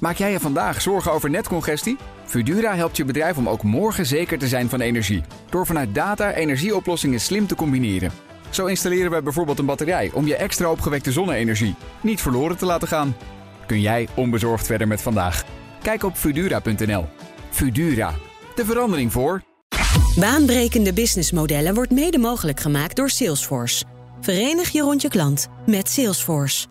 Maak jij je vandaag zorgen over netcongestie? Fudura helpt je bedrijf om ook morgen zeker te zijn van energie. Door vanuit data energieoplossingen slim te combineren. Zo installeren we bijvoorbeeld een batterij om je extra opgewekte zonne-energie niet verloren te laten gaan. Kun jij onbezorgd verder met vandaag? Kijk op Fudura.nl. Fudura, de verandering voor. Baanbrekende businessmodellen wordt mede mogelijk gemaakt door Salesforce. Verenig je rond je klant met Salesforce.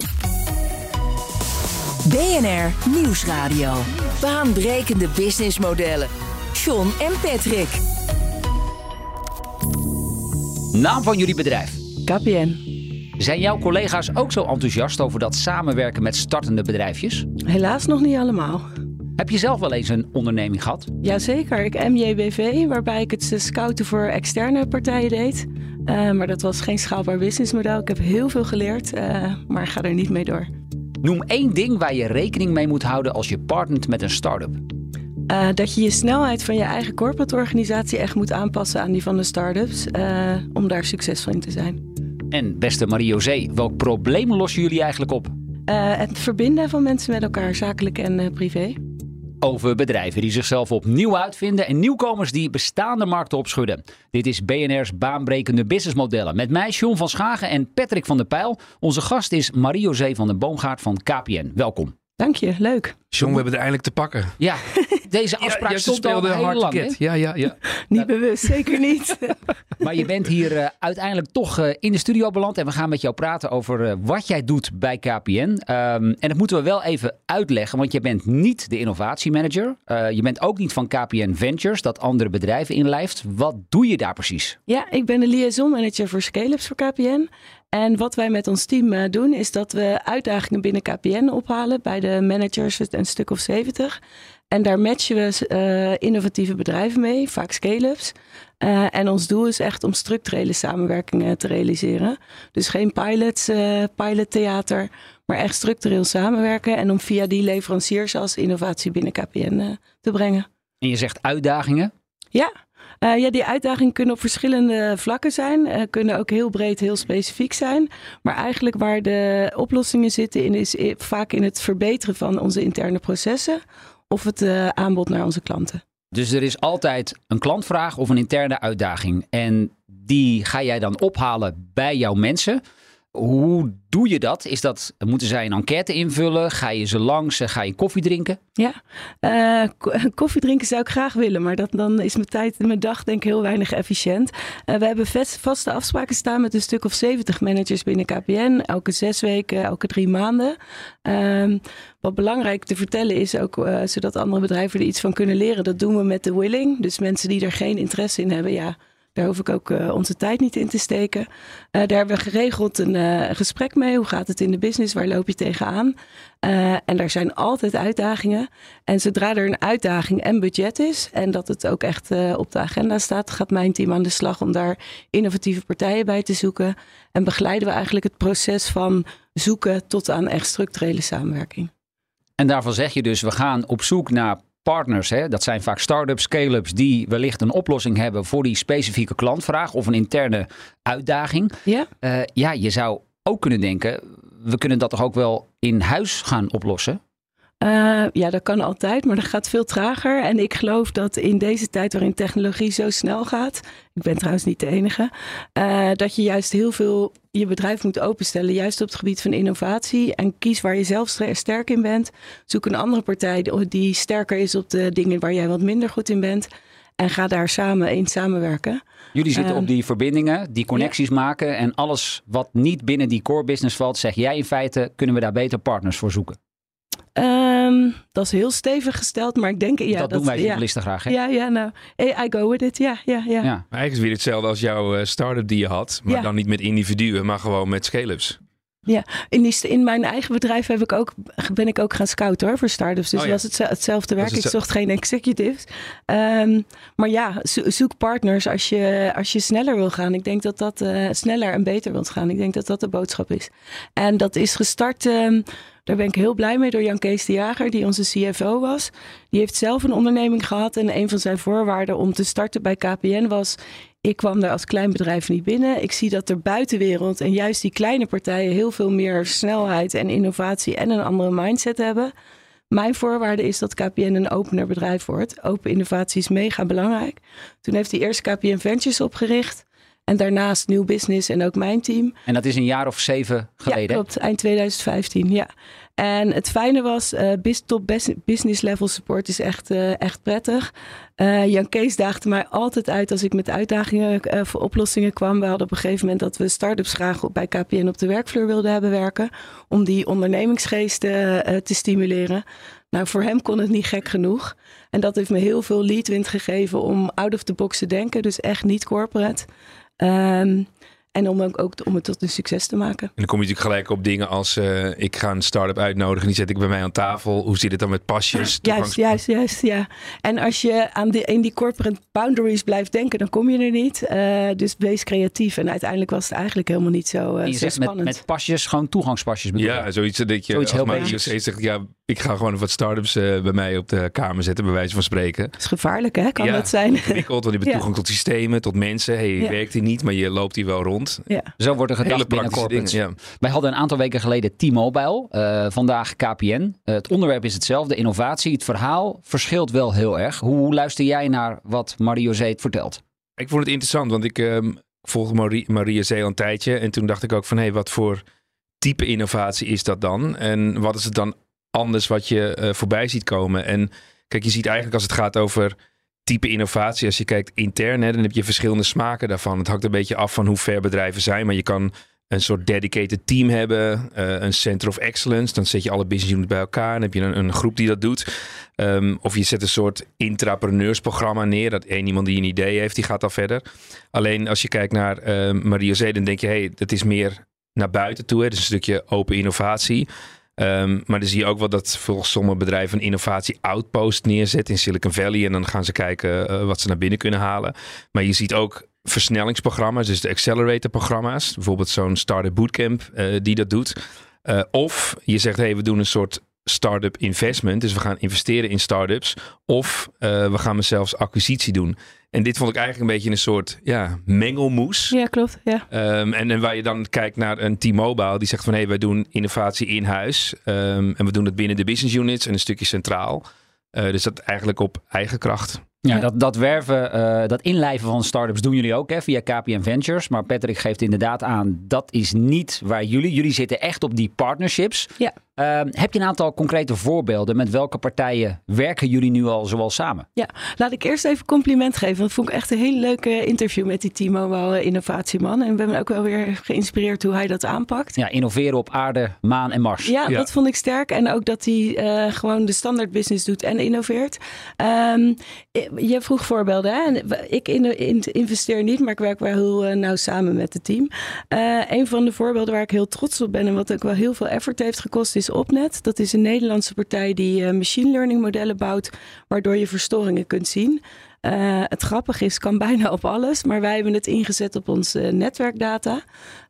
BNR Nieuwsradio. Baanbrekende businessmodellen. John en Patrick. Naam van jullie bedrijf. KPN. Zijn jouw collega's ook zo enthousiast over dat samenwerken met startende bedrijfjes? Helaas nog niet allemaal. Heb je zelf wel eens een onderneming gehad? Jazeker, ik MJBV, waarbij ik het scouten voor externe partijen deed. Uh, maar dat was geen schaalbaar businessmodel. Ik heb heel veel geleerd, uh, maar ga er niet mee door. Noem één ding waar je rekening mee moet houden als je partnert met een start-up. Uh, dat je je snelheid van je eigen corporate organisatie echt moet aanpassen aan die van de start-ups. om daar succesvol in te zijn. En beste Marie-José, welk probleem lossen jullie eigenlijk op? het verbinden van mensen met elkaar, zakelijk en privé over bedrijven die zichzelf opnieuw uitvinden en nieuwkomers die bestaande markten opschudden. Dit is BNR's baanbrekende businessmodellen. Met mij John van Schagen en Patrick van der Pijl. Onze gast is Marie-José van den Boomgaard van KPN. Welkom. Dank je, leuk. John, we hebben er eindelijk te pakken. Ja, deze afspraak ja, stond al heel lang. Ja, ja, ja. niet bewust, zeker niet. maar je bent hier uh, uiteindelijk toch uh, in de studio beland. En we gaan met jou praten over uh, wat jij doet bij KPN. Um, en dat moeten we wel even uitleggen, want je bent niet de innovatiemanager. je bent ook niet van KPN Ventures, dat andere bedrijven inlijft. Wat doe je daar precies? Ja, ik ben de liaison manager voor scale-ups voor KPN. En wat wij met ons team doen, is dat we uitdagingen binnen KPN ophalen bij de managers, een stuk of 70. En daar matchen we uh, innovatieve bedrijven mee, vaak scale-ups. Uh, en ons doel is echt om structurele samenwerkingen te realiseren. Dus geen pilots, pilottheater, maar echt structureel samenwerken. En om via die leveranciers als innovatie binnen KPN te brengen. En je zegt uitdagingen? Ja, uh, ja, die uitdagingen kunnen op verschillende vlakken zijn. Uh, kunnen ook heel breed, heel specifiek zijn. Maar eigenlijk waar de oplossingen zitten in is vaak in het verbeteren van onze interne processen of het uh, aanbod naar onze klanten. Dus er is altijd een klantvraag of een interne uitdaging. En die ga jij dan ophalen bij jouw mensen. Hoe doe je dat? Is dat moeten zij een enquête invullen? Ga je ze langs? Ga je koffie drinken? Ja, uh, koffie drinken zou ik graag willen, maar dat, dan is mijn tijd, mijn dag denk ik heel weinig efficiënt. Uh, we hebben vast, vaste afspraken staan met een stuk of 70 managers binnen KPN, elke zes weken, elke drie maanden. Uh, wat belangrijk te vertellen is ook, uh, zodat andere bedrijven er iets van kunnen leren, dat doen we met de willing. Dus mensen die er geen interesse in hebben, ja, daar hoef ik ook uh, onze tijd niet in te steken. Uh, daar hebben we geregeld een uh, gesprek mee. Hoe gaat het in de business? Waar loop je tegenaan? en daar zijn altijd uitdagingen. En zodra er een uitdaging en budget is en dat het ook echt op de agenda staat, gaat mijn team aan de slag om daar innovatieve partijen bij te zoeken. En begeleiden we eigenlijk het proces van zoeken tot aan echt structurele samenwerking. En daarvan zeg je dus, we gaan op zoek naar partners, hè, dat zijn vaak start-ups, scale-ups, die wellicht een oplossing hebben voor die specifieke klantvraag of een interne uitdaging. Ja, uh, ja je zou ook kunnen denken, we kunnen dat toch ook wel in huis gaan oplossen? Uh, ja, dat kan altijd, maar dat gaat veel trager. En ik geloof dat in deze tijd waarin technologie zo snel gaat, ik ben trouwens niet de enige, uh, dat je juist heel veel je bedrijf moet openstellen, juist op het gebied van innovatie. En kies waar je zelf sterk in bent. Zoek een andere partij die sterker is op de dingen waar jij wat minder goed in bent. En ga daar samen in samenwerken. Jullie zitten op die verbindingen, die connecties maken. En alles wat niet binnen die core business valt, zeg jij in feite, kunnen we daar beter partners voor zoeken. Um, dat is heel stevig gesteld, maar ik denk... Ja, dat, doen wij journalisten ja. graag, hè? Ja, ja, nou, I go with it, ja, ja, ja. ja. Eigenlijk is weer hetzelfde als jouw uh, start-up die je had, maar dan niet met individuen, maar gewoon met scale-ups. Ja, in, die, in mijn eigen bedrijf heb ik ook, ben ik ook gaan scouten hoor, voor start-ups. Dus oh, ja. was het, hetzelfde werk. Ik zocht geen executives. Um, maar ja, zoek partners als je, als je sneller wil gaan. Ik denk dat dat uh, sneller en beter wilt gaan. Ik denk dat dat de boodschap is. En dat is gestart... Um, daar ben ik heel blij mee door Jan Kees de Jager, die onze CFO was. Die heeft zelf een onderneming gehad en een van zijn voorwaarden om te starten bij KPN was... Ik kwam daar als klein bedrijf niet binnen. Ik zie dat de buitenwereld en juist die kleine partijen heel veel meer snelheid en innovatie en een andere mindset hebben. Mijn voorwaarde is dat KPN een opener bedrijf wordt. Open innovatie is mega belangrijk. Toen heeft hij eerst KPN Ventures opgericht. En daarnaast Nieuw Business en ook mijn team. En dat is een jaar of zeven geleden? Ja, klopt. Eind 2015, ja. En het fijne was, uh, top business level support is echt, uh, echt prettig. Uh, Jan Kees daagde mij altijd uit als ik met uitdagingen voor oplossingen kwam. We hadden op een gegeven moment dat we start-ups graag bij KPN op de werkvloer wilden hebben werken. Om die ondernemingsgeest te stimuleren. Nou, voor hem kon het niet gek genoeg. En dat heeft me heel veel leadwind gegeven om out of the box te denken. Dus echt niet corporate. Um, en om ook, ook om het tot een succes te maken. En dan kom je natuurlijk gelijk op dingen als uh, ik ga een start-up uitnodigen, die zet ik bij mij aan tafel. Hoe zit het dan met pasjes? Juist, juist, juist, ja. En als je aan die, in die corporate boundaries blijft denken, dan kom je er niet. Uh, dus wees creatief. En uiteindelijk was het eigenlijk helemaal niet zo, uh, je zo spannend. Met, met pasjes, gewoon toegangspasjes bedoel Ja, zoiets dat je zoiets heel zegt, ja, ik ga gewoon wat start-ups bij mij op de kamer zetten, bij wijze van spreken. Dat is gevaarlijk, hè? Kan dat zijn? Ingewikkeld, want je hebt toegang tot systemen, tot mensen. Hey, je werkt hier niet, maar je loopt hier wel rond. Ja. Zo wordt er gedacht binnen corporates. Ja. Wij hadden een aantal weken geleden T-Mobile. Uh, vandaag KPN. Uh, het onderwerp is hetzelfde, innovatie. Het verhaal verschilt wel heel erg. Hoe, luister jij naar wat Mario Zee vertelt? Ik vond het interessant, want ik uh, volgde Marie, Maria Zee al een tijdje. En toen dacht ik ook van, hé, hey, wat voor type innovatie is dat dan? En wat is het dan anders wat je uh, voorbij ziet komen? En kijk, je ziet eigenlijk als het gaat over type innovatie. Als je kijkt intern, hè, dan heb je verschillende smaken daarvan. Het hangt een beetje af van hoe ver bedrijven zijn. Maar je kan een soort dedicated team hebben, uh, een center of excellence. Dan zet je alle business units bij elkaar en heb je een, een groep die dat doet. Um, of je zet een soort intrapreneursprogramma neer. Dat één iemand die een idee heeft, die gaat dan verder. Alleen als je kijkt naar uh, Maria Zee, dan denk je, hé, hey, dat is meer naar buiten toe. Hè. Dus een stukje open innovatie. Um, maar dan zie je ook wel dat volgens sommige bedrijven een innovatie outpost neerzet in Silicon Valley. En dan gaan ze kijken uh, wat ze naar binnen kunnen halen. Maar je ziet ook versnellingsprogramma's, dus de accelerator programma's. Bijvoorbeeld zo'n startup bootcamp uh, die dat doet. Uh, of je zegt, hey, we doen een soort start-up investment. Dus we gaan investeren in start-ups. Of we gaan zelfs acquisitie doen. En dit vond ik eigenlijk een beetje een soort ja, mengelmoes. Ja, klopt. Ja. Um, en, en waar je dan kijkt naar een T-Mobile die zegt van hé, hey, wij doen innovatie in huis. Um, en we doen het binnen de business units en een stukje centraal. Uh, dus dat eigenlijk op eigen kracht. Ja, Dat, dat werven, uh, dat inlijven van startups doen jullie ook hè, via KPN Ventures. Maar Patrick geeft inderdaad aan, dat is niet waar jullie. Jullie zitten echt op die partnerships. Ja. Uh, heb je een aantal concrete voorbeelden? Met welke partijen werken jullie nu al zoal samen? Ja, laat ik eerst even compliment geven. Dat vond ik echt een hele leuke interview met die Timo, wel innovatieman. En we hebben ook wel weer geïnspireerd hoe hij dat aanpakt. Ja, innoveren op aarde, maan en Mars. Ja, dat vond ik sterk. En ook dat hij uh, gewoon de standaard business doet en innoveert. Um, je vroeg voorbeelden. Hè? Ik investeer niet, maar ik werk wel heel uh, nauw samen met het team. Uh, een van de voorbeelden waar ik heel trots op ben en wat ook wel heel veel effort heeft gekost, is Opnet. Dat is een Nederlandse partij die uh, machine learning modellen bouwt, waardoor je verstoringen kunt zien. Uh, het grappige is, kan bijna op alles, maar wij hebben het ingezet op onze netwerkdata.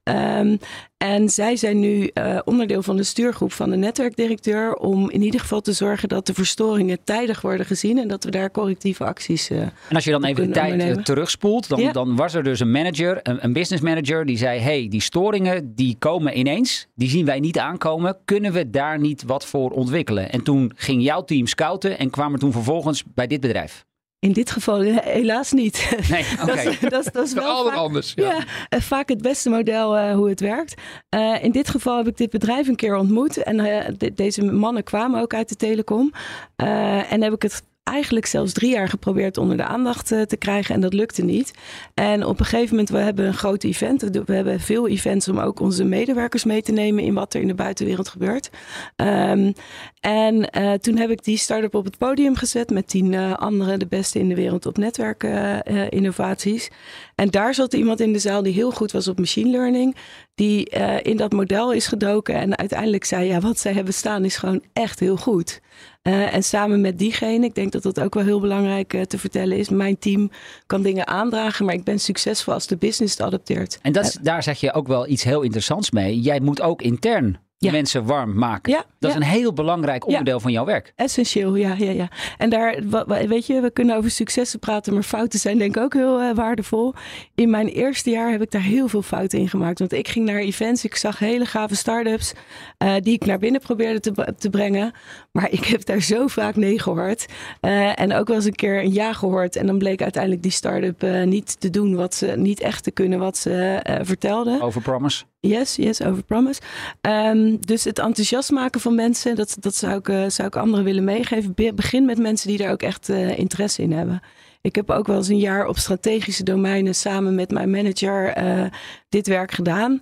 Um, en zij zijn nu uh, onderdeel van de stuurgroep van de netwerkdirecteur om in ieder geval te zorgen dat de verstoringen tijdig worden gezien en dat we daar correctieve acties. Uh, en als je dan even de tijd ondernemen. terugspoelt, dan, ja. dan was er dus een manager, een, een business manager, die zei: hey, die storingen die komen ineens, die zien wij niet aankomen. Kunnen we daar niet wat voor ontwikkelen? En toen ging jouw team scouten en kwam er toen vervolgens bij dit bedrijf. In dit geval helaas niet. Nee, oké. Okay. dat, dat, dat, is wel vaak, anders. Ja. ja. Eh, vaak het beste model uh, hoe het werkt. Uh, in dit geval heb ik dit bedrijf een keer ontmoet. En de, deze mannen kwamen ook uit de telecom. en heb ik het eigenlijk zelfs drie jaar geprobeerd onder de aandacht uh, te krijgen en dat lukte niet. En op een gegeven moment, we hebben een groot event. We hebben veel events om ook onze medewerkers mee te nemen in wat er in de buitenwereld gebeurt. Um, en uh, toen heb ik die start-up op het podium gezet met tien uh, andere, de beste in de wereld op netwerkinnovaties. en daar zat iemand in de zaal die heel goed was op machine learning, die in dat model is gedoken en uiteindelijk zei, ja, wat zij hebben staan is gewoon echt heel goed. Uh, en samen met diegene, ik denk dat dat ook wel heel belangrijk uh, te vertellen is. Mijn team kan dingen aandragen, maar ik ben succesvol als de business het adopteert. En dat is, daar zeg je ook wel iets heel interessants mee. Jij moet ook intern Ja. mensen warm maken. Ja, dat is een heel belangrijk onderdeel van jouw werk. Essentieel, ja, ja, ja. En daar, weet je, we kunnen over successen praten, maar fouten zijn denk ik ook heel eh, waardevol. In mijn eerste jaar heb ik daar heel veel fouten in gemaakt. Want ik ging naar events, ik zag hele gave start-ups eh, die ik naar binnen probeerde te, te brengen. Maar ik heb daar zo vaak nee gehoord. Eh, en ook wel eens een keer een ja gehoord. En dan bleek uiteindelijk die start-up niet te doen wat ze, niet echt te kunnen wat ze vertelden. Overpromise. Yes, yes, over promise. Ehm, dus het enthousiast maken van mensen, dat, dat zou, ik, eh, zou ik anderen willen meegeven. Be- begin met mensen die daar ook echt eh, interesse in hebben. Ik heb ook wel eens een jaar op strategische domeinen samen met mijn manager eh, dit werk gedaan.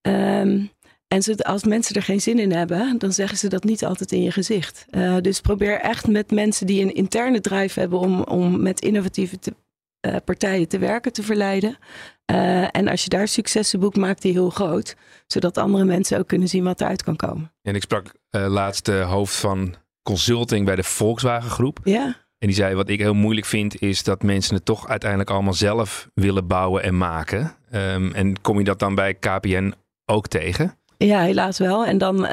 Ehm, en als mensen er geen zin in hebben, dan zeggen ze dat niet altijd in je gezicht. Dus probeer echt met mensen die een interne drive hebben om, om met innovatieve te- eh, partijen te werken te verleiden. Eh, en als je daar successen boekt, maakt die heel groot. Zodat andere mensen ook kunnen zien wat eruit kan komen. En ik sprak eh laatst de hoofd van consulting bij de Volkswagen groep. Ja, En die zei, wat ik heel moeilijk vind, is dat mensen het toch uiteindelijk allemaal zelf willen bouwen en maken. Ehm, en kom je dat dan bij KPN ook tegen? ja helaas wel. En dan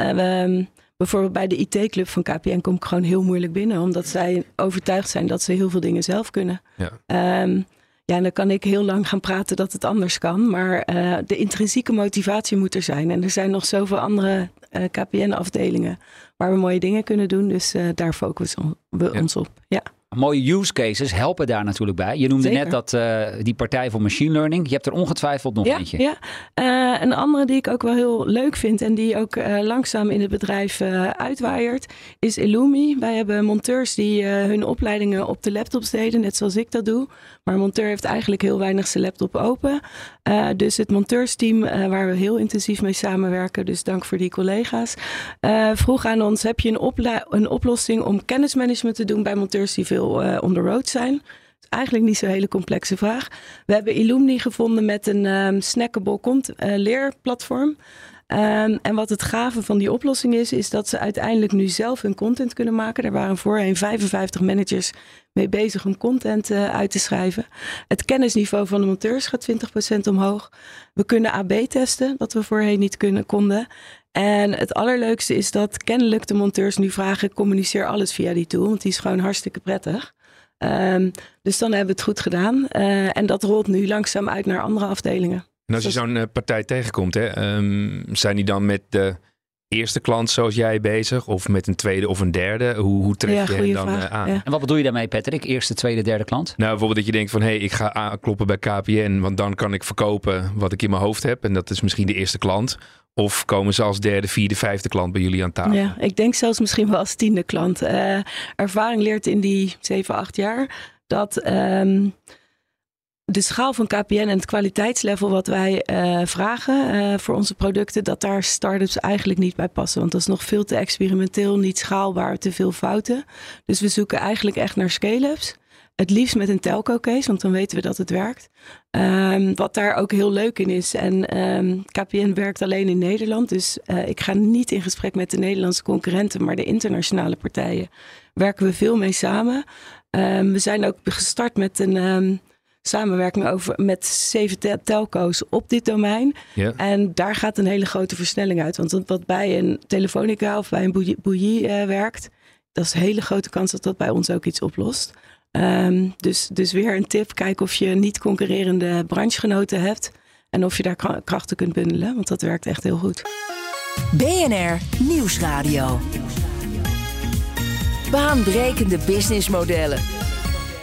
bijvoorbeeld bij de IT-club van KPN kom ik gewoon heel moeilijk binnen. Omdat zij overtuigd zijn dat ze heel veel dingen zelf kunnen. Ja. Ehm, ja, en dan kan ik heel lang gaan praten dat het anders kan. Maar eh, de intrinsieke motivatie moet er zijn. En er zijn nog zoveel andere eh, KPN-afdelingen waar we mooie dingen kunnen doen. Dus eh, daar focussen we Ja. ons op. Ja. Mooie use cases helpen daar natuurlijk bij. Je noemde Zeker. net dat eh, die partij voor machine learning. Je hebt er ongetwijfeld nog Ja, eentje. ja. Eh, een andere die ik ook wel heel leuk vind en die ook eh, langzaam in het bedrijf uitwaaiert, is Illumi. Wij hebben monteurs die hun opleidingen op de laptops deden, net zoals ik dat doe. Maar een monteur heeft eigenlijk heel weinig zijn laptop open. Dus het monteursteam, waar we heel intensief mee samenwerken, dus dank voor die collega's, vroeg aan ons: heb je een, een oplossing om kennismanagement te doen bij monteurs die veel eh, on the road zijn? Eigenlijk niet zo'n hele complexe vraag. We hebben Illumni gevonden met een ehm snackable cont- eh, leerplatform. Ehm, en wat het gave van die oplossing is, is dat ze uiteindelijk nu zelf hun content kunnen maken. Er waren voorheen 55 managers mee bezig om content eh, uit te schrijven. Het kennisniveau van de monteurs gaat 20% omhoog. We kunnen AB testen, wat we voorheen niet kunnen, konden. En het allerleukste is dat kennelijk de monteurs nu vragen: communiceer alles via die tool, want die is gewoon hartstikke prettig. Ehm, dus dan hebben we het goed gedaan. Eh, en dat rolt nu langzaam uit naar andere afdelingen. En als je zo'n eh, partij tegenkomt, hè, ehm, zijn die dan met de eerste klant zoals jij bezig? Of met een tweede of een derde? Hoe, hoe tref ja, je hen goede dan vraag. eh, aan? Ja. En wat bedoel je daarmee, Patrick? Eerste, tweede, derde klant? Nou, bijvoorbeeld dat je denkt van, hé, hey, ik ga aankloppen bij KPN, want dan kan ik verkopen wat ik in mijn hoofd heb. En dat is misschien de eerste klant. Of komen ze als derde, vierde, vijfde klant bij jullie aan tafel? Ja, ik denk zelfs misschien wel als tiende klant. Eh, ervaring leert in die 7, 8 jaar dat ehm, de schaal van KPN en het kwaliteitslevel wat wij eh, vragen eh, voor onze producten, dat daar start-ups eigenlijk niet bij passen. Want dat is nog veel te experimenteel, niet schaalbaar, te veel fouten. Dus we zoeken eigenlijk echt naar scale-ups. Het liefst met een telco case, want dan weten we dat het werkt. Ehm, wat daar ook heel leuk in is. En ehm, KPN werkt alleen in Nederland. Dus eh, ik ga niet in gesprek met de Nederlandse concurrenten, maar de internationale partijen werken we veel mee samen. Ehm, we zijn ook gestart met een samenwerking over, met zeven tel- telco's op dit domein. Ja. En daar gaat een hele grote versnelling uit. Want wat bij een Telefonica of bij een Bouillie, Bouillie, eh, werkt, dat is een hele grote kans dat dat bij ons ook iets oplost. Ehm, dus, dus weer een tip, kijk of je niet concurrerende branchegenoten hebt. En of je daar kra- krachten kunt bundelen, want dat werkt echt heel goed. BNR Nieuwsradio. Baanbrekende businessmodellen.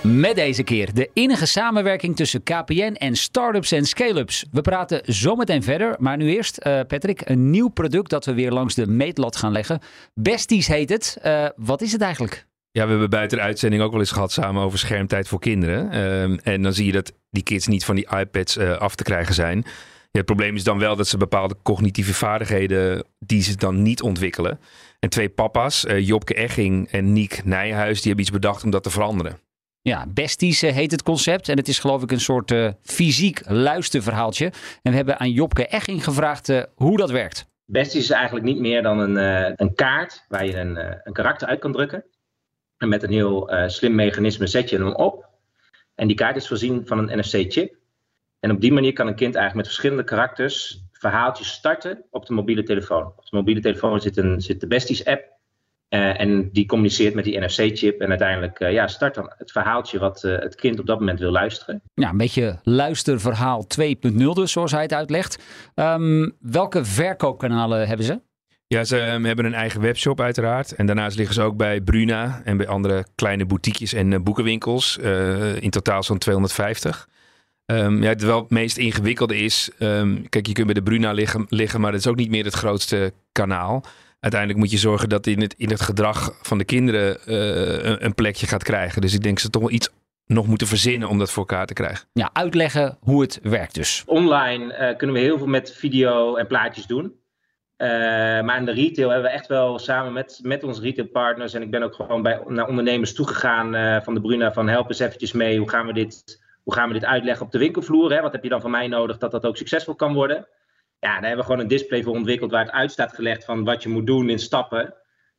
Met deze keer de innige samenwerking tussen KPN en startups en scale-ups. We praten zometeen verder, maar nu eerst, eh, Patrick, een nieuw product dat we weer langs de meetlat gaan leggen. Besties heet het. Eh, wat is het eigenlijk? Ja, we hebben buiten de uitzending ook wel eens gehad samen over schermtijd voor kinderen. Ehm, en dan zie je dat die kids niet van die iPads eh, af te krijgen zijn. Ja, het probleem is dan wel dat ze bepaalde cognitieve vaardigheden die ze dan niet ontwikkelen. En twee papa's, eh, Jobke Egging en Niek Nijhuis, die hebben iets bedacht om dat te veranderen. Ja, Besties eh, heet het concept. En het is geloof ik een soort eh, fysiek luisterverhaaltje. En we hebben aan Jobke Egging gevraagd eh, hoe dat werkt. Besties is eigenlijk niet meer dan een, eh, een kaart waar je een, eh, een karakter uit kan drukken. En met een heel eh, slim mechanisme zet je hem op. En die kaart is voorzien van een NFC-chip. En op die manier kan een kind eigenlijk met verschillende karakters verhaaltjes starten op de mobiele telefoon. Op de mobiele telefoon zit, een, zit de Besties app. Uh, en die communiceert met die NFC-chip. En uiteindelijk uh, ja, start dan het verhaaltje wat het kind op dat moment wil luisteren. Ja, een beetje luisterverhaal 2.0 dus, zoals hij het uitlegt. Um, welke verkoopkanalen hebben ze? Ja, ze um, hebben een eigen webshop uiteraard. En daarnaast liggen ze ook bij Bruna en bij andere kleine boutiques en boekenwinkels. in totaal zo'n 250. Um, ja, het wel het meest ingewikkelde is, kijk, je kunt bij de Bruna liggen, liggen, maar dat is ook niet meer het grootste kanaal uiteindelijk moet je zorgen dat in het, in het gedrag van de kinderen uh, een, een, plekje gaat krijgen. Dus ik denk dat ze toch wel iets nog moeten verzinnen om dat voor elkaar te krijgen. Ja, uitleggen hoe het werkt dus. Online uh, kunnen we heel veel met video en plaatjes doen. Uh, maar in de retail hebben we echt wel samen met, met onze retailpartners... en ik ben ook gewoon bij, naar ondernemers toegegaan van de Bruna... van help eens eventjes mee, hoe gaan we dit, hoe gaan we dit uitleggen op de winkelvloer? Hè? Wat heb je dan van mij nodig dat dat ook succesvol kan worden? ja, daar hebben we gewoon een display voor ontwikkeld waar het uit staat gelegd van wat je moet doen in stappen.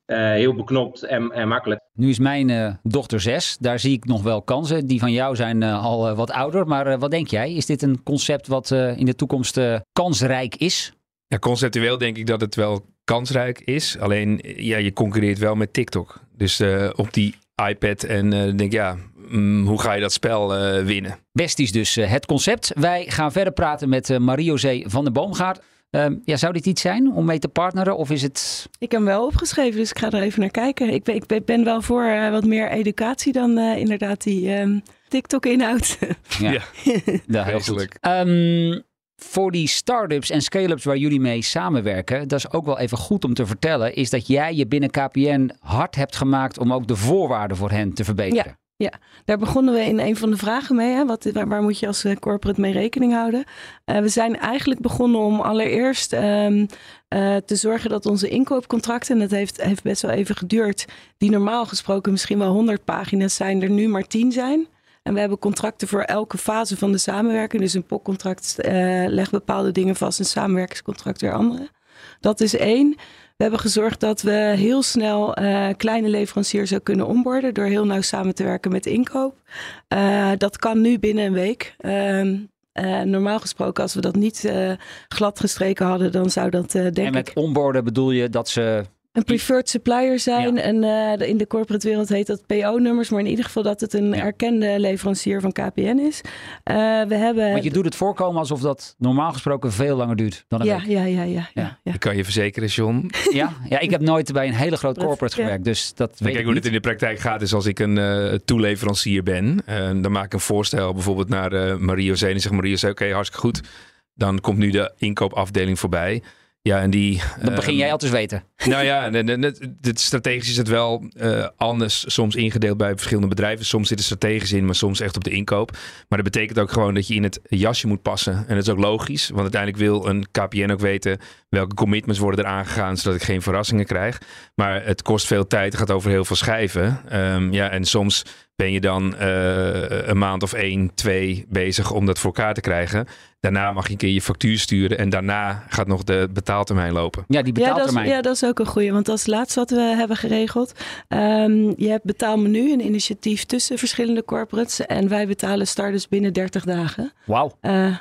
Uh, heel beknopt en, en, makkelijk. Nu is mijn uh, dochter zes. Daar zie ik nog wel kansen. Die van jou zijn uh, al wat ouder. Maar wat denk jij? Is dit een concept wat in de toekomst kansrijk is? Ja, conceptueel denk ik dat het wel kansrijk is. Alleen ja, je concurreert wel met TikTok. Dus op die iPad en denk ja, mm, hoe ga je dat spel uh, winnen? Besties dus uh, het concept. Wij gaan verder praten met uh, Marie-José van der Boomgaard. Ehm, ja, zou dit iets zijn om mee te partneren of is het... Ik heb hem wel opgeschreven, dus ik ga er even naar kijken. Ik ben, ik ben wel voor wat meer educatie dan inderdaad die um, TikTok-inhoud. Ja, ja. heel goed. Um, voor die start-ups en scale-ups waar jullie mee samenwerken, dat is ook wel even goed om te vertellen, is dat jij je binnen KPN hard hebt gemaakt om ook de voorwaarden voor hen te verbeteren. Ja. Ja, daar begonnen we in een van de vragen mee. Hè? Wat, waar, moet je als eh, corporate mee rekening houden? Uh, we zijn eigenlijk begonnen om allereerst um, uh, te zorgen dat onze inkoopcontracten, en dat heeft, heeft best wel even geduurd, die normaal gesproken misschien wel 100 pagina's zijn, er nu maar 10 zijn. En we hebben contracten voor elke fase van de samenwerking. Dus een POC-contract legt bepaalde dingen vast, een samenwerkingscontract weer andere. Dat is één. We hebben gezorgd dat we heel snel uh, kleine leveranciers ook kunnen onboarden door heel nauw samen te werken met inkoop. Uh, dat kan nu binnen een week. Uh, normaal gesproken, als we dat niet glad gestreken hadden, dan zou dat denk ik... En met onboarden bedoel je dat ze een preferred supplier zijn. En uh, in de corporate wereld heet dat PO-nummers. Maar in ieder geval dat het een erkende leverancier van KPN is. Uh, we hebben... Want je doet het voorkomen alsof dat normaal gesproken veel langer duurt dan een ja, week. Ja, ja, ja, ja, ja. Ik kan je verzekeren, John. ja, ja, ik heb nooit bij een hele grote corporate gewerkt. Dus dat weet Kijk, hoe het in de praktijk gaat is als ik een uh, toeleverancier ben. dan maak ik een voorstel bijvoorbeeld naar uh, Marie-José. En zeg Marie-José, oké, okay, hartstikke goed. Dan komt nu de inkoopafdeling voorbij. Ja, en die. Dat begin jij al te weten. Nou ja, strategisch is het wel uh, anders soms ingedeeld bij verschillende bedrijven. Soms zit het strategisch in, maar soms echt op de inkoop. Maar dat betekent ook gewoon dat je in het jasje moet passen. En dat is ook logisch, want uiteindelijk wil een KPN ook weten welke commitments worden er aangegaan, zodat ik geen verrassingen krijg. Maar het kost veel tijd, het gaat over heel veel schijven. Um, ja, en soms ben je dan uh, een maand of één, twee bezig om dat voor elkaar te krijgen. Daarna mag je een keer je factuur sturen en daarna gaat nog de betaaltermijn lopen. Ja, die betaaltermijn. Ja, dat is, ja, dat is ook een goede, want dat is laatst wat we hebben geregeld. Um, je hebt betaalmenu, een initiatief tussen verschillende corporates. En wij betalen starters binnen 30 dagen. Wauw. Uh,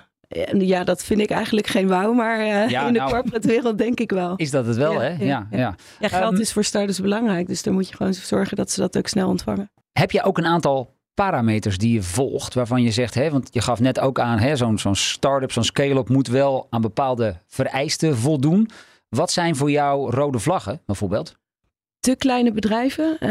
ja, dat vind ik eigenlijk geen wauw, maar uh, ja, in de nou, corporate wereld denk ik wel. Is dat het wel, ja, hè? Ja, ja. ja geld um, is voor starters belangrijk, dus dan moet je gewoon zorgen dat ze dat ook snel ontvangen. Heb je ook een aantal parameters die je volgt, waarvan je zegt, hè, want je gaf net ook aan, zo'n zo'n start-up, zo'n scale-up moet wel aan bepaalde vereisten voldoen. Wat zijn voor jou rode vlaggen, bijvoorbeeld? Te kleine bedrijven, uh,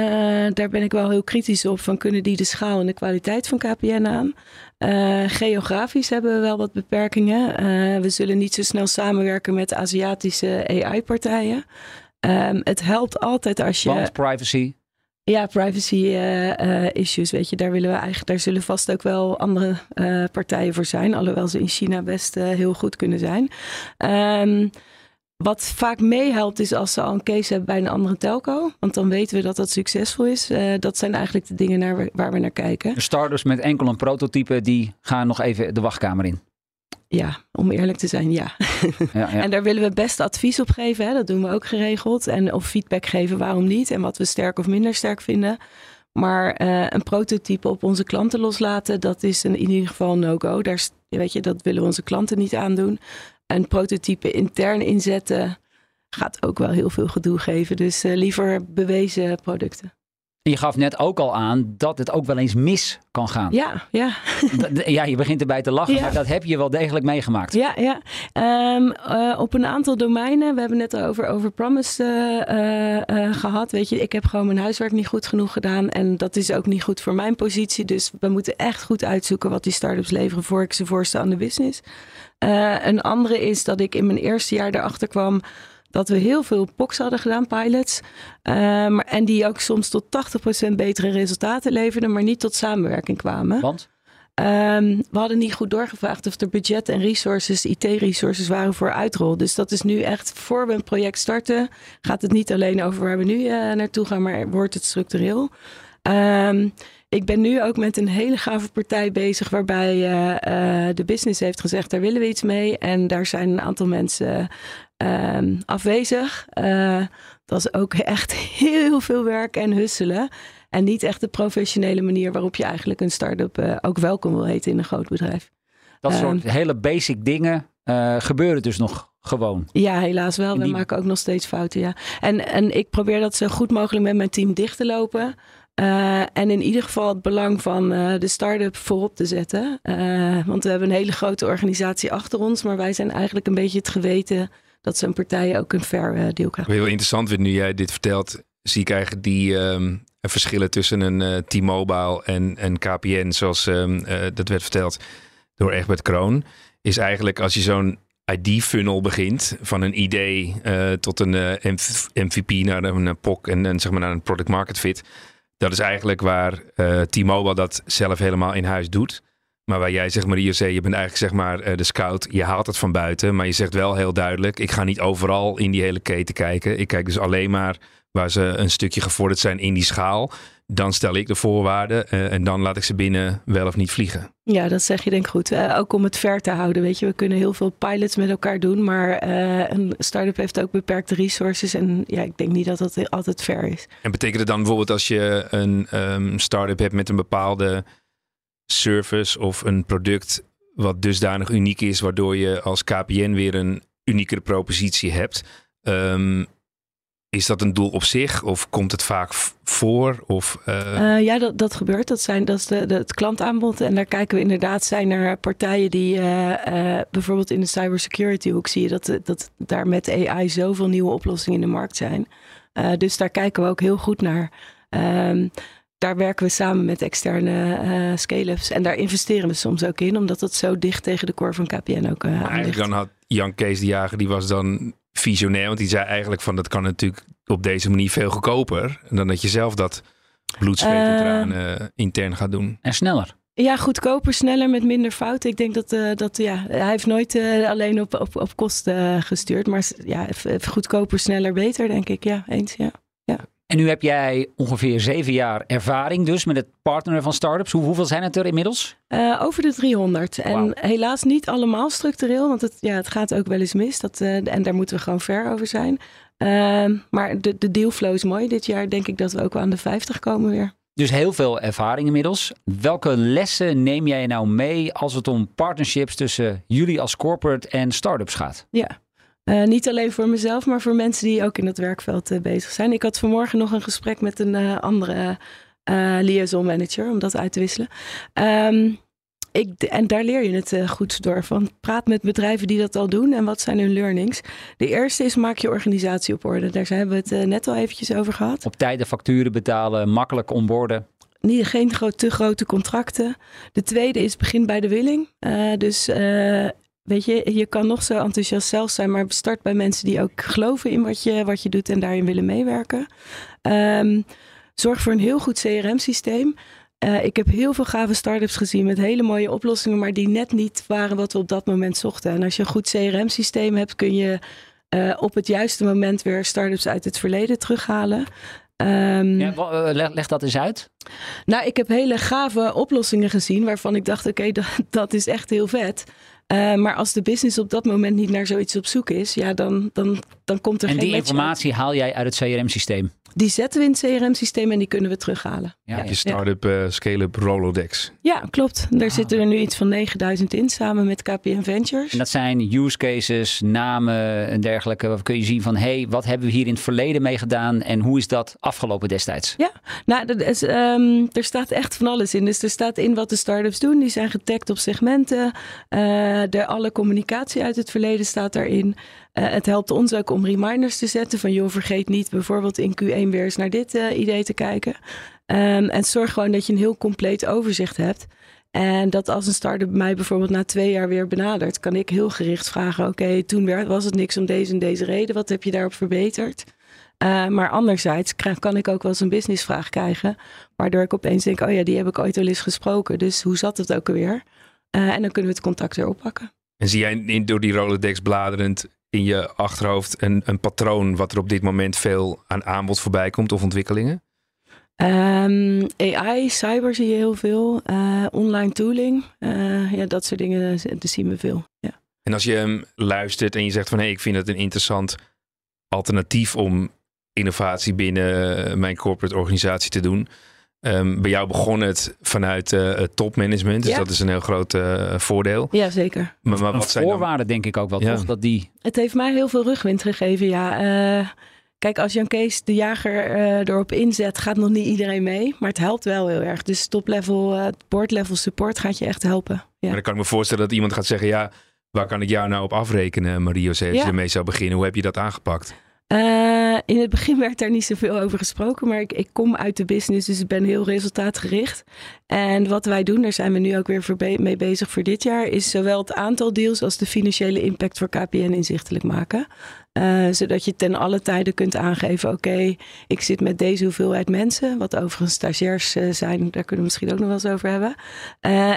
daar ben ik wel heel kritisch op. Van kunnen die de schaal en de kwaliteit van KPN aan? Uh, geografisch hebben we wel wat beperkingen. Uh, we zullen niet zo snel samenwerken met Aziatische AI-partijen. Um, het helpt altijd als je. Want privacy. Ja, privacy uh, uh, issues, weet je, daar willen we eigenlijk, daar zullen vast ook wel andere uh, partijen voor zijn, alhoewel ze in China best heel goed kunnen zijn. Um, wat vaak meehelpt is als ze al een case hebben bij een andere telco, want dan weten we dat dat succesvol is. dat zijn eigenlijk de dingen naar, waar we naar kijken. Starters met enkel een prototype, die gaan nog even de wachtkamer in. Ja, om eerlijk te zijn, ja. ja, ja. En daar willen we best advies op geven. Hè? Dat doen we ook geregeld. En of feedback geven waarom niet en wat we sterk of minder sterk vinden. Maar uh, een prototype op onze klanten loslaten, dat is een, in ieder geval no-go. Daar, weet je, dat willen we onze klanten niet aandoen. een prototype intern inzetten gaat ook wel heel veel gedoe geven. Dus uh, liever bewezen producten. Je gaf net ook al aan dat het ook wel eens mis kan gaan. Ja, ja. ja, je begint erbij te lachen, maar dat heb je wel degelijk meegemaakt. Ja, ja. Um, uh, op een aantal domeinen. We hebben net over, over Promise uh, uh, gehad. Weet je, ik heb gewoon mijn huiswerk niet goed genoeg gedaan. En dat is ook niet goed voor mijn positie. Dus we moeten echt goed uitzoeken wat die startups leveren voor ik ze voorstel aan de business. een andere is dat ik in mijn eerste jaar erachter kwam dat we heel veel POCs hadden gedaan, pilots. Um, en die ook soms tot 80% betere resultaten leverden, maar niet tot samenwerking kwamen. Want? Um, we hadden niet goed doorgevraagd of er budget en resources, IT-resources waren voor uitrol. Dus dat is nu echt, voor we een project starten, gaat het niet alleen over waar we nu uh, naartoe gaan, maar wordt het structureel. Um, ik ben nu ook met een hele gave partij bezig waarbij uh, uh, de business heeft gezegd, daar willen we iets mee. En daar zijn een aantal mensen uh, afwezig. Uh, dat is ook echt heel veel werk en husselen. En niet echt de professionele manier waarop je eigenlijk een start-up uh, ook welkom wil heten in een groot bedrijf. Dat soort um, hele basic dingen uh, gebeuren dus nog gewoon. Ja, helaas wel. We maken ook nog steeds fouten. Ja. En, en ik probeer dat zo goed mogelijk met mijn team dicht te lopen. Uh, en in ieder geval het belang van uh, de start-up voorop te zetten. Want we hebben een hele grote organisatie achter ons, maar wij zijn eigenlijk een beetje het geweten dat zo'n partij ook een fair deal krijgt. Heel interessant vind nu jij dit vertelt, zie ik eigenlijk die um, verschillen tussen een T-Mobile en, en KPN, zoals um, dat werd verteld door Egbert Kroon, is eigenlijk als je zo'n ID-funnel begint, van een idee tot een MVP naar een POC en, en zeg maar naar een product market fit dat is eigenlijk waar uh, T-Mobile dat zelf helemaal in huis doet. Maar waar jij zeg maar, IOC, je bent eigenlijk zeg maar uh, de scout. Je haalt het van buiten, maar je zegt wel heel duidelijk... ik ga niet overal in die hele keten kijken. Ik kijk dus alleen maar waar ze een stukje gevorderd zijn in die schaal. Dan stel ik de voorwaarden uh, en dan laat ik ze binnen wel of niet vliegen. Ja, dat zeg je denk ik goed. Uh, ook om het ver te houden. Weet je, we kunnen heel veel pilots met elkaar doen, maar uh, een start-up heeft ook beperkte resources. En ja, ik denk niet dat dat altijd ver is. En betekent het dan bijvoorbeeld als je een um, start-up hebt met een bepaalde service of een product wat dusdanig uniek is, waardoor je als KPN weer een uniekere propositie hebt. Um, is dat een doel op zich of komt het vaak voor? Of, uh... Uh, ja, dat, dat gebeurt. Dat, zijn, dat is de, het klantaanbod. En daar kijken we inderdaad, zijn er partijen die uh, bijvoorbeeld in de cybersecurity hoek zie je dat, dat daar met AI zoveel nieuwe oplossingen in de markt zijn. dus daar kijken we ook heel goed naar. Um, daar werken we samen met externe uh, scale-ups. En daar investeren we soms ook in, omdat het zo dicht tegen de core van KPN ook uh, ligt. Dan had Jan Kees de Jager, die was dan visionair. Want die zei eigenlijk van dat kan natuurlijk op deze manier veel goedkoper. Dan dat je zelf dat bloed, zweet en tranen uh, intern gaat doen. En sneller. Ja, goedkoper, sneller met minder fouten. Ik denk dat, uh, dat ja, hij heeft nooit uh, alleen op, op, op kosten gestuurd. Maar ja, goedkoper, sneller, beter denk ik. Ja, eens ja. En nu heb jij ongeveer zeven jaar ervaring dus met het partneren van startups. Hoe, hoeveel zijn het er inmiddels? Uh, over de 300. Wow. En helaas niet allemaal structureel, want het, ja, het gaat ook wel eens mis. Dat, uh, en daar moeten we gewoon ver over zijn. Uh, maar de, de dealflow is mooi. Dit jaar denk ik dat we ook wel aan de 50 komen weer. Dus heel veel ervaring inmiddels. Welke lessen neem jij nou mee als het om partnerships tussen jullie als corporate en startups gaat? Ja, uh, niet alleen voor mezelf, maar voor mensen die ook in dat werkveld uh, bezig zijn. Ik had vanmorgen nog een gesprek met een uh, andere liaison manager om dat uit te wisselen. Um, ik, en daar leer je het goed door. Van praat met bedrijven die dat al doen en wat zijn hun learnings. De eerste is maak je organisatie op orde. Daar hebben we het net al eventjes over gehad. Op tijd de facturen betalen, makkelijk onboorden. Niet, geen te grote contracten. De tweede is begin bij de willing. dus Weet je, je kan nog zo enthousiast zelf zijn, maar start bij mensen die ook geloven in wat je, wat je doet en daarin willen meewerken. Um, zorg voor een heel goed CRM-systeem. Uh, ik heb heel veel gave startups gezien met hele mooie oplossingen, maar die net niet waren wat we op dat moment zochten. En als je een goed CRM-systeem hebt, kun je uh, op het juiste moment weer startups uit het verleden terughalen. Um, ja, leg, leg, dat eens uit. Nou, ik heb hele gave oplossingen gezien waarvan ik dacht: oké, okay, dat, dat is echt heel vet. Uh, maar als de business op dat moment niet naar zoiets op zoek is, ja, dan, dan, dan komt er en geen die informatie haal jij uit het CRM-systeem? Die zetten we in het CRM-systeem en die kunnen we terughalen. Ja, Je start-up, eh, scale-up, Rolodex. Ja, klopt. Daar zitten er nu iets van 9000 in samen met KPN Ventures. En dat zijn use cases, namen en dergelijke. Wat kun je zien van, hé, hey, wat hebben we hier in het verleden mee gedaan en hoe is dat afgelopen destijds? Ja, nou, dat is, ehm, er staat echt van alles in. Dus er staat in wat de start-ups doen. Die zijn getagd op segmenten. Eh, de, alle communicatie uit het verleden staat daarin. Eh, het helpt ons ook om reminders te zetten van joh, vergeet niet bijvoorbeeld in Q1 weer eens naar dit eh, idee te kijken. Ehm, en zorg gewoon dat je een heel compleet overzicht hebt. En dat als een start-up mij bijvoorbeeld na twee jaar weer benadert, kan ik heel gericht vragen: Oké, toen werd, was het niks om deze en deze reden. Wat heb je daarop verbeterd? Uh, maar anderzijds krijg, kan ik ook wel eens een businessvraag krijgen, waardoor ik opeens denk: Oh ja, die heb ik ooit al eens gesproken. Dus hoe zat het ook alweer? En dan kunnen we het contact weer oppakken. En zie jij door die Rolodex bladerend in je achterhoofd een, een patroon wat er op dit moment veel aan aanbod voorbij komt of ontwikkelingen? Um, AI, cyber zie je heel veel. Uh, online tooling. Uh, ja, dat soort dingen dat zien we veel. Ja. En als je hem luistert en je zegt van hé, hey, ik vind het een interessant alternatief om innovatie binnen mijn corporate organisatie te doen. Um, bij jou begon het vanuit uh, topmanagement, dus Ja. dat is een heel groot uh, voordeel. ja, zeker. Maar, wat zijn dan... voorwaarde denk ik ook wel, Ja. toch? Dat die... Het heeft mij heel veel rugwind gegeven, ja. Eh, kijk, als Jan Kees de jager eh, erop inzet, gaat nog niet iedereen mee. Maar het helpt wel heel erg. Dus top-level, eh board-level support gaat je echt helpen. Ja. Maar dan kan ik me voorstellen dat iemand gaat zeggen, ja, waar kan ik jou nou op afrekenen, Marie-José, als Ja. je ermee zou beginnen? Hoe heb je dat aangepakt? Eh, in het begin werd daar niet zoveel over gesproken, maar ik, ik kom uit de business, dus ik ben heel resultaatgericht. En wat wij doen, daar zijn we nu ook weer mee bezig voor dit jaar, is zowel het aantal deals als de financiële impact voor KPN inzichtelijk maken. Eh, zodat je ten alle tijden kunt aangeven, oké, ik zit met deze hoeveelheid mensen, wat overigens stagiairs eh, zijn, daar kunnen we misschien ook nog wel eens over hebben.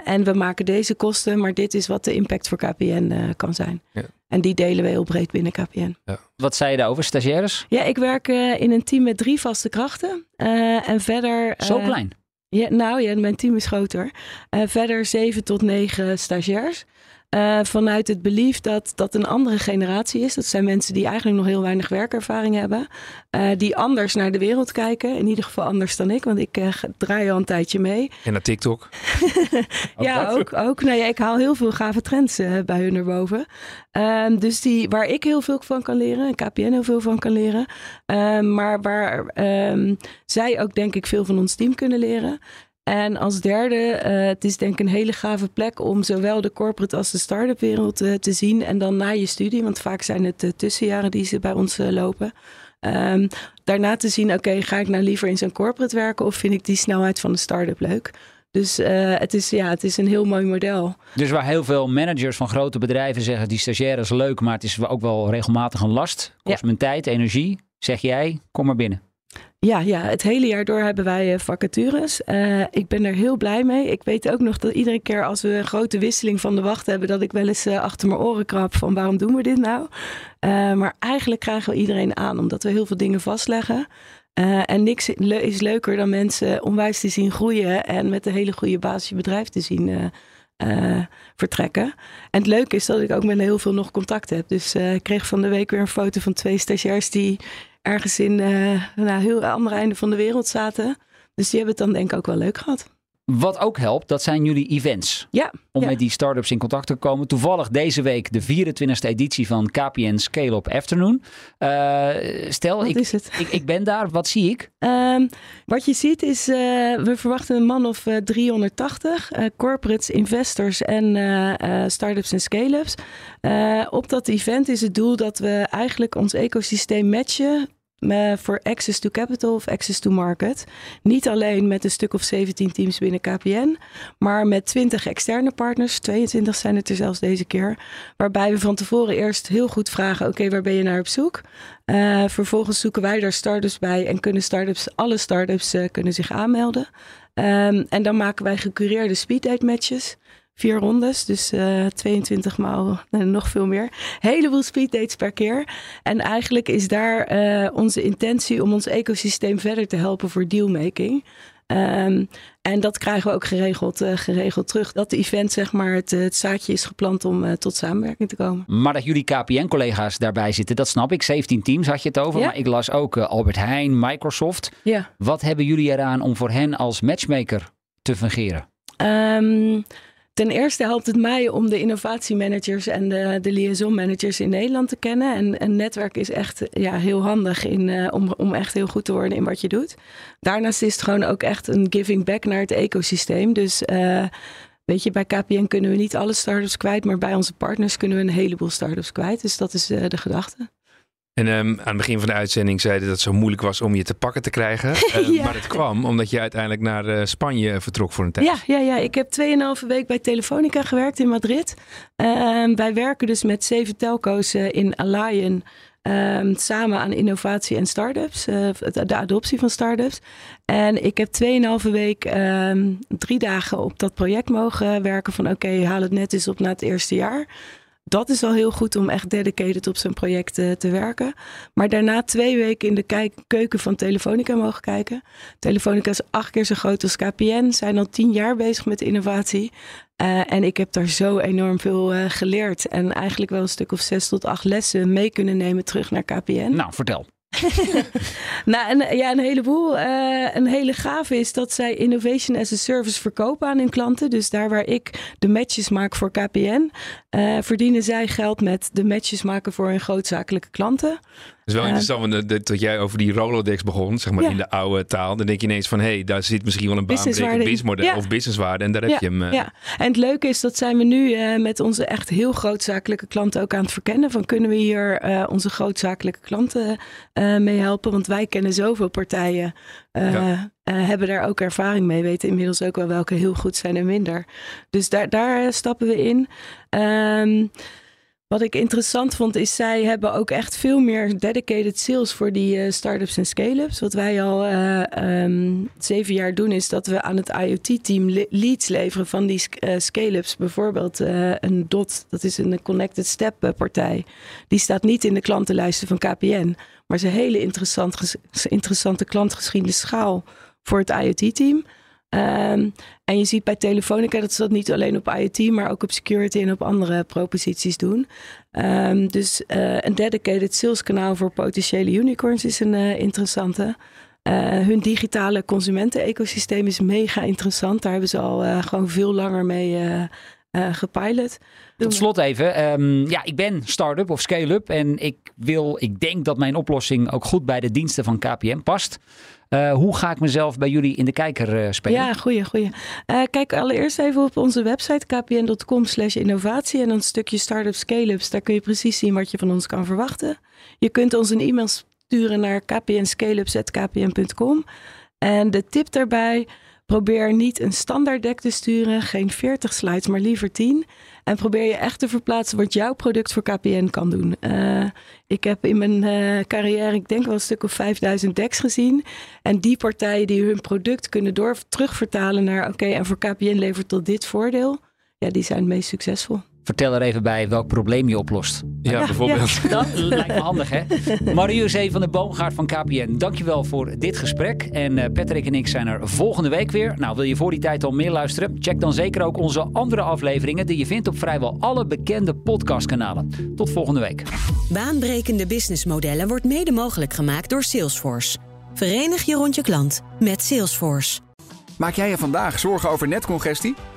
En we maken deze kosten, maar dit is wat de impact voor KPN kan zijn. Ja. En die delen we heel breed binnen KPN. Wat zei je daarover, stagiaires? Ja, ik werk eh, in een team met drie vaste krachten. Eh, en verder. Zo eh, klein. Ja, nou ja, mijn team is groter. Eh, verder zeven tot negen stagiairs. Eh, vanuit het belief dat dat een andere generatie is. Dat zijn mensen die eigenlijk nog heel weinig werkervaring hebben. eh, die anders naar de wereld kijken. In ieder geval anders dan ik, want ik eh, draai al een tijdje mee. En naar TikTok? ja, ook. ook. Nou ik haal heel veel gave trends bij hun erboven. Ehm, dus die, waar ik heel veel van kan leren, en KPN heel veel van kan leren. Ehm, maar waar ehm, zij ook denk ik veel van ons team kunnen leren. En als derde, eh, het is denk ik een hele gave plek om zowel de corporate als de start-up wereld eh, te zien. En dan na je studie, want vaak zijn het de tussenjaren die ze bij ons eh, lopen. Ehm, daarna te zien, oké, ga ik nou liever in zo'n corporate werken of vind ik die snelheid van de start-up leuk? Dus eh, het, is, ja, het is een heel mooi model. Dus waar heel veel managers van grote bedrijven zeggen, die stagiaires leuk, maar het is ook wel regelmatig een last. Kost Ja. mijn tijd, energie. Zeg jij, kom maar binnen. Ja, ja, het hele jaar door hebben wij eh, vacatures. Eh, ik ben er heel blij mee. Ik weet ook nog dat iedere keer als we een grote wisseling van de wacht hebben, dat ik wel eens eh, achter mijn oren krap van waarom doen we dit nou? Maar eigenlijk krijgen we iedereen aan, omdat we heel veel dingen vastleggen. En niks is leuker dan mensen onwijs te zien groeien en met een hele goede basis je bedrijf te zien vertrekken. En het leuke is dat ik ook met heel veel nog contact heb. Dus ik kreeg van de week weer een foto van twee stagiairs die ergens in eh nou, heel andere einde van de wereld zaten. Dus die hebben het dan denk ik ook wel leuk gehad. Wat ook helpt, dat zijn jullie events. Ja, Om ja. met die start-ups in contact te komen. Toevallig deze week de 24e editie van KPN Scale Up Afternoon. Eh, stel, ik, ik, ik ben daar. Wat zie ik? Ehm, wat je ziet is, eh, we verwachten een man of eh, 380 eh, corporates, investors en start-ups en scale-ups. Op dat event is het doel dat we eigenlijk ons ecosysteem matchen voor access to capital of access to market. Niet alleen met een stuk of 17 teams binnen KPN, maar met 20 externe partners. 22 zijn het er zelfs deze keer. Waarbij we van tevoren eerst heel goed vragen: oké, waar ben je naar op zoek? Eh, vervolgens zoeken wij daar startups bij en kunnen startups, alle startups eh, kunnen zich aanmelden. Ehm, en dan maken wij gecureerde speeddate matches. Vier rondes, dus eh 22 maal en nog veel meer. Heleboel speeddates per keer. En eigenlijk is daar eh, onze intentie om ons ecosysteem verder te helpen voor dealmaking. Ehm, en dat krijgen we ook geregeld, uh, geregeld terug. Dat de event, zeg maar, het, het zaadje is geplant om uh, tot samenwerking te komen. Maar dat jullie KPN-collega's daarbij zitten, dat snap ik. 17 teams had je het over. Ja. Maar ik las ook uh, Albert Heijn, Microsoft. Ja. Wat hebben jullie eraan om voor hen als matchmaker te fungeren? Um, Ten eerste helpt het mij om de innovatiemanagers en de, de liaison managers in Nederland te kennen. En een netwerk is echt ja, heel handig in, uh, om, om echt heel goed te worden in wat je doet. Daarnaast is het gewoon ook echt een giving back naar het ecosysteem. Dus uh, weet je, bij KPN kunnen we niet alle startups kwijt, maar bij onze partners kunnen we een heleboel startups kwijt. Dus dat is uh, de gedachte. En um, aan het begin van de uitzending zeiden dat het zo moeilijk was om je te pakken te krijgen. Uh, ja. Maar het kwam omdat je uiteindelijk naar uh, Spanje vertrok voor een tijd. Ja, ja, ja. ik heb 2,5 week bij Telefonica gewerkt in Madrid. Uh, wij werken dus met zeven telco's eh, in Allian. Um, samen aan innovatie en start-ups, uh, de adoptie van start-ups. En ik heb 2,5 week, um, drie dagen op dat project mogen werken. Van oké, okay, haal het net eens op na het eerste jaar dat is al heel goed om echt dedicated op zo'n project uh, te werken. Maar daarna twee weken in de keuken van Telefonica mogen kijken. Telefonica is acht keer zo groot als KPN. Zijn al tien jaar bezig met innovatie. Uh, en ik heb daar zo enorm veel uh, geleerd. En eigenlijk wel een stuk of zes tot acht lessen mee kunnen nemen terug naar KPN. Nou, vertel. nou, ja, een heleboel. Uh, een hele gave is dat zij Innovation as a Service verkopen aan hun klanten. Dus daar waar ik de matches maak voor KPN, uh, verdienen zij geld met de matches maken voor hun grootzakelijke klanten. Het is wel interessant want dat jij over die Rolodex begon, zeg maar ja. in de oude taal. Dan denk je ineens van, hé, hey, daar zit misschien wel een baanbrekend businessmodel ja. of businesswaarde. En daar heb je hem. Uh... Ja, en het leuke is dat zijn we nu uh, met onze echt heel grootzakelijke klanten ook aan het verkennen. Van kunnen we hier uh, onze grootzakelijke klanten mee helpen? Want wij kennen zoveel partijen. Hebben daar ook ervaring mee, weten inmiddels ook wel welke heel goed zijn en minder. Dus daar, daar stappen we in. Um, wat ik interessant vond is, zij hebben ook echt veel meer dedicated sales voor die uh, start-ups en scale-ups. Wat wij al uh, um, zeven jaar doen, is dat we aan het IoT-team le leads leveren van die uh, scale-ups. Bijvoorbeeld een DOT, dat is een Connected Step partij. Die staat niet in de klantenlijsten van KPN, maar is een hele interessant, interessante klantgeschiedenis schaal voor het IoT-team. Um, en je ziet bij Telefonica dat ze dat niet alleen op IoT, maar ook op security en op andere proposities doen. Um, dus uh, een dedicated sales kanaal voor potentiële unicorns is een uh, interessante. Uh, hun digitale consumenten-ecosysteem is mega interessant. Daar hebben ze al gewoon veel langer mee uh, gepilot. Tot slot even. Um, ja, ik ben start-up of scale-up. En ik wil, ik denk dat mijn oplossing ook goed bij de diensten van KPN past. Uh, hoe ga ik mezelf bij jullie in de kijker uh, spelen? Ja, goeie, goeie. Uh, kijk allereerst even op onze website kpn.com slash innovatie. En dan een stukje start-up scale-ups. Daar kun je precies zien wat je van ons kan verwachten. Je kunt ons een e-mail sturen naar kpnscaleups.kpn.com. En de tip daarbij... Probeer niet een standaard deck te sturen, geen 40 slides, maar liever 10. En probeer je echt te verplaatsen wat jouw product voor KPN kan doen. Uh, ik heb in mijn uh, carrière, ik denk wel een stuk of 5000 decks gezien. En die partijen die hun product kunnen door terugvertalen naar... oké, en voor KPN levert tot dit voordeel. Ja, die zijn het meest succesvol. Vertel er even bij welk probleem je oplost. Ja, ja bijvoorbeeld. Ja. Dat lijkt me handig, hè? Marie-José van de Boomgaard van KPN, dankjewel voor dit gesprek. En uh, Patrick en ik zijn er volgende week weer. Nou, wil je voor die tijd al meer luisteren? Check dan zeker ook onze andere afleveringen... die je vindt op vrijwel alle bekende podcastkanalen. Tot volgende week. Baanbrekende businessmodellen wordt mede mogelijk gemaakt door Salesforce. Verenig je rond je klant met Salesforce. Maak jij je vandaag zorgen over netcongestie?